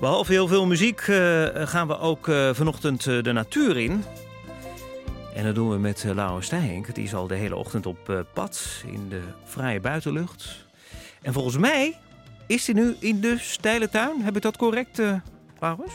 Behalve heel veel muziek uh, gaan we ook uh, vanochtend uh, de natuur in. En dat doen we met Laura Stijnk. Die is al de hele ochtend op pad in de vrije buitenlucht. En volgens mij is hij nu in de steile tuin. Heb ik dat correct, Laurens?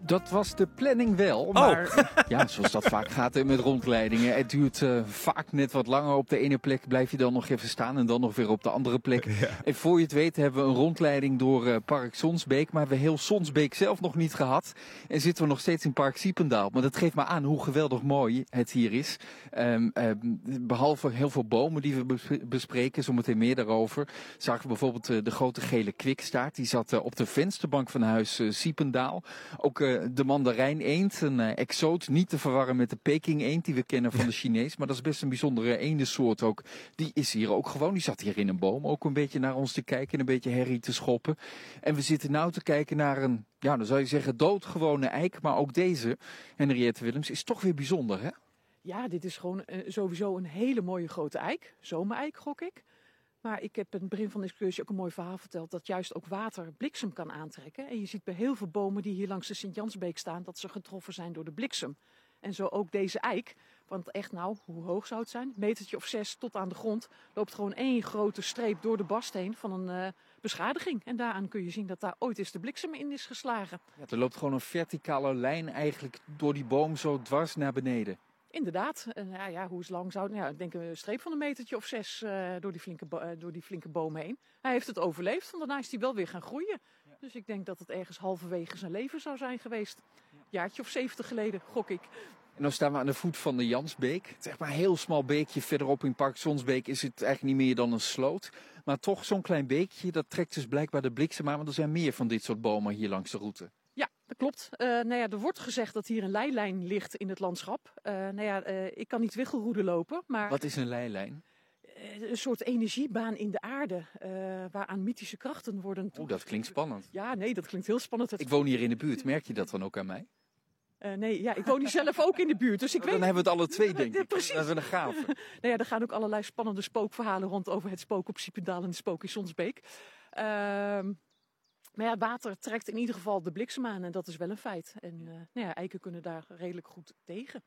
Dat was de planning wel, Oh. maar ja, zoals dat vaak gaat met rondleidingen. Het duurt uh, vaak net wat langer. Op de ene plek blijf je dan nog even staan en dan nog weer op de andere plek. Ja. En voor je het weet hebben we een rondleiding door uh, Park Sonsbeek. Maar we heel Sonsbeek zelf nog niet gehad. En zitten we nog steeds in Park Siependaal. Maar dat geeft me aan hoe geweldig mooi het hier is. Um, um, behalve heel veel bomen die we bespreken, zometeen meer daarover. Zagen we bijvoorbeeld uh, de grote gele kwikstaart. Die zat op de vensterbank van huis Siependaal. Ook de mandarijn eend, een uh, exoot, niet te verwarren met de Peking eend die we kennen van de Chinees. Maar dat is best een bijzondere eendensoort ook. Die is hier ook gewoon. Die zat hier in een boom ook een beetje naar ons te kijken en een beetje herrie te schoppen. En we zitten nou te kijken naar een, ja dan zou je zeggen doodgewone eik. Maar ook deze, Henriette Willems, is toch weer bijzonder hè? Ja, dit is gewoon uh, sowieso een hele mooie grote eik. Zomereik gok ik. Maar ik heb in het begin van de excursie ook een mooi verhaal verteld dat juist ook water bliksem kan aantrekken. En je ziet bij heel veel bomen die hier langs de Sint-Jansbeek staan dat ze getroffen zijn door de bliksem. En zo ook deze eik. Want echt nou, hoe hoog zou het zijn? Een metertje of zes tot aan de grond loopt gewoon één grote streep door de bast heen van een uh, beschadiging. En daaraan kun je zien dat daar ooit eens de bliksem in is geslagen. Ja, er loopt gewoon een verticale lijn eigenlijk door die boom zo dwars naar beneden. Inderdaad. En ja, ja, hoe is lang zou het? Ja, ik denk een streep van een metertje of zes uh, door, die flinke uh, door die flinke boom heen. Hij heeft het overleefd, want daarna is hij wel weer gaan groeien. Ja. Dus ik denk dat het ergens halverwege zijn leven zou zijn geweest. Ja. Jaartje of zeventig geleden, gok ik. En dan staan we aan de voet van de Jansbeek. Het is echt maar een heel smal beekje. Verderop in Park Sonsbeek is het eigenlijk niet meer dan een sloot. Maar toch zo'n klein beekje, dat trekt dus blijkbaar de bliksem aan. Want er zijn meer van dit soort bomen hier langs de route. Dat klopt. Uh, nou ja, er wordt gezegd dat hier een leilijn ligt in het landschap. Uh, nou ja, uh, ik kan niet wiggelroede lopen, maar... Wat is een leilijn? Een soort energiebaan in de aarde, waaraan mythische krachten worden... Oeh, dat klinkt spannend. Ja, nee, dat klinkt heel spannend. Ik woon hier in de buurt, merk je dat dan ook aan mij? Uh, nee, ja, ik woon hier zelf ook in de buurt. Dus ik dan weet... hebben we het alle twee, denk ik. Precies. Dat is een gave. nou ja, er gaan ook allerlei spannende spookverhalen rond over het spook op Siependaal en het spook in Sonsbeek. Uh, maar ja, water trekt in ieder geval de bliksem aan en dat is wel een feit. En uh, nou ja, eiken kunnen daar redelijk goed tegen.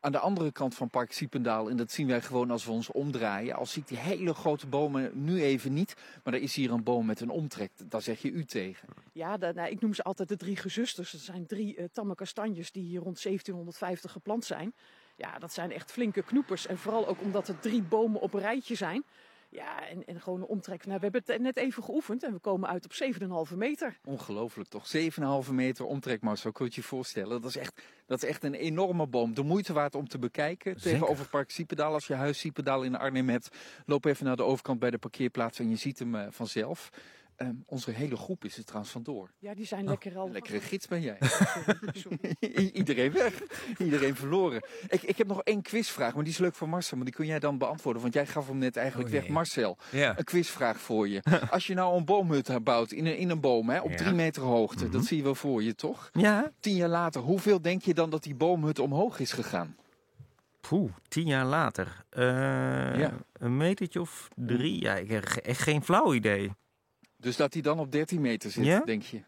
Aan de andere kant van Park Siependaal, en dat zien wij gewoon als we ons omdraaien. Als zie ik die hele grote bomen nu even niet, maar er is hier een boom met een omtrek. Daar zeg je u tegen. Ja, dat, nou, ik noem ze altijd de drie gezusters. Dat zijn drie uh, tamme kastanjes die hier rond 1750 geplant zijn. Ja, dat zijn echt flinke knoepers. En vooral ook omdat er drie bomen op een rijtje zijn. Ja, en, en gewoon een omtrek. Nou, we hebben het net even geoefend en we komen uit op 7,5 meter. Ongelooflijk toch? 7,5 meter omtrek, maar zo kun je je voorstellen. Dat is, echt, dat is echt een enorme boom. De moeite waard om te bekijken. Zeker. Tegenover Park Siependaal. Als je huis Siependaal in Arnhem hebt, loop even naar de overkant bij de parkeerplaats en je ziet hem uh, vanzelf. Um, onze hele groep is er trouwens vandoor. Ja, die zijn oh, lekker al. Lekkere gids ben jij. Iedereen weg. Iedereen verloren. Ik, ik heb nog één quizvraag, maar die is leuk voor Marcel. Maar die kun jij dan beantwoorden, want jij gaf hem net eigenlijk Oh, weg. Marcel, Ja. een quizvraag voor je. Als je nou een boomhut bouwt in een, in een boom, hè, op Ja. drie meter hoogte. Mhm. Dat zie je wel voor je, toch? Ja? Tien jaar later, hoeveel denk je dan dat die boomhut omhoog is gegaan? Poeh, tien jaar later. Eh, Ja. Een metertje of drie? Ja, ik heb echt geen flauw idee. Dus dat hij dan op 13 meter zit, Ja? denk je?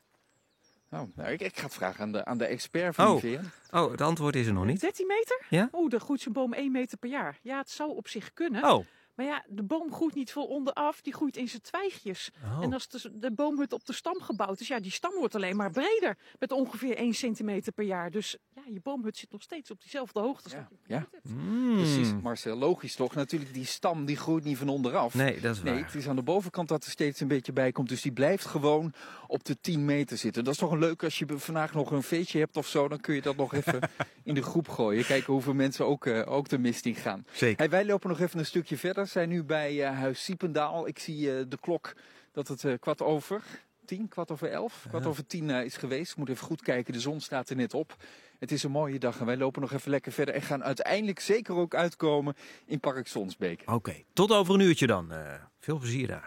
Nou, nou, ik, ik ga het vragen aan de, aan de expert van Oh. IVN. Oh, het antwoord is er nog niet. 13 meter? Ja? Oeh, dan groeit zo'n boom 1 meter per jaar. Ja, het zou op zich kunnen. Oh. Maar ja, de boom groeit niet vol onderaf, die groeit in zijn twijgjes. Oh. En als de, de boomhut op de stam gebouwd is, ja, die stam wordt alleen maar breder. Met ongeveer 1 centimeter per jaar. Dus ja, je boomhut zit nog steeds op diezelfde hoogte. ja. gebouwd hebt. Mm. Precies, Marcel, logisch toch? Natuurlijk, die stam die groeit niet van onderaf. Nee, dat is waar. Nee, het is aan de bovenkant dat er steeds een beetje bij komt. Dus die blijft gewoon op de 10 meter zitten. Dat is toch een leuk als je vandaag nog een feestje hebt of zo. Dan kun je dat nog even in de groep gooien. Kijken hoeveel mensen ook, eh, ook de mist in gaan. Zeker. Hey, wij lopen nog even een stukje verder. Zijn nu bij eh, Huis Siependaal. Ik zie eh, de klok dat het kwart over tien, kwart over elf, kwart over tien eh, is geweest. Ik moet even goed kijken. De zon staat er net op. Het is een mooie dag en wij lopen nog even lekker verder. En gaan uiteindelijk zeker ook uitkomen in Park Sonsbeek. Oké, tot over een uurtje dan. Eh, veel plezier daar.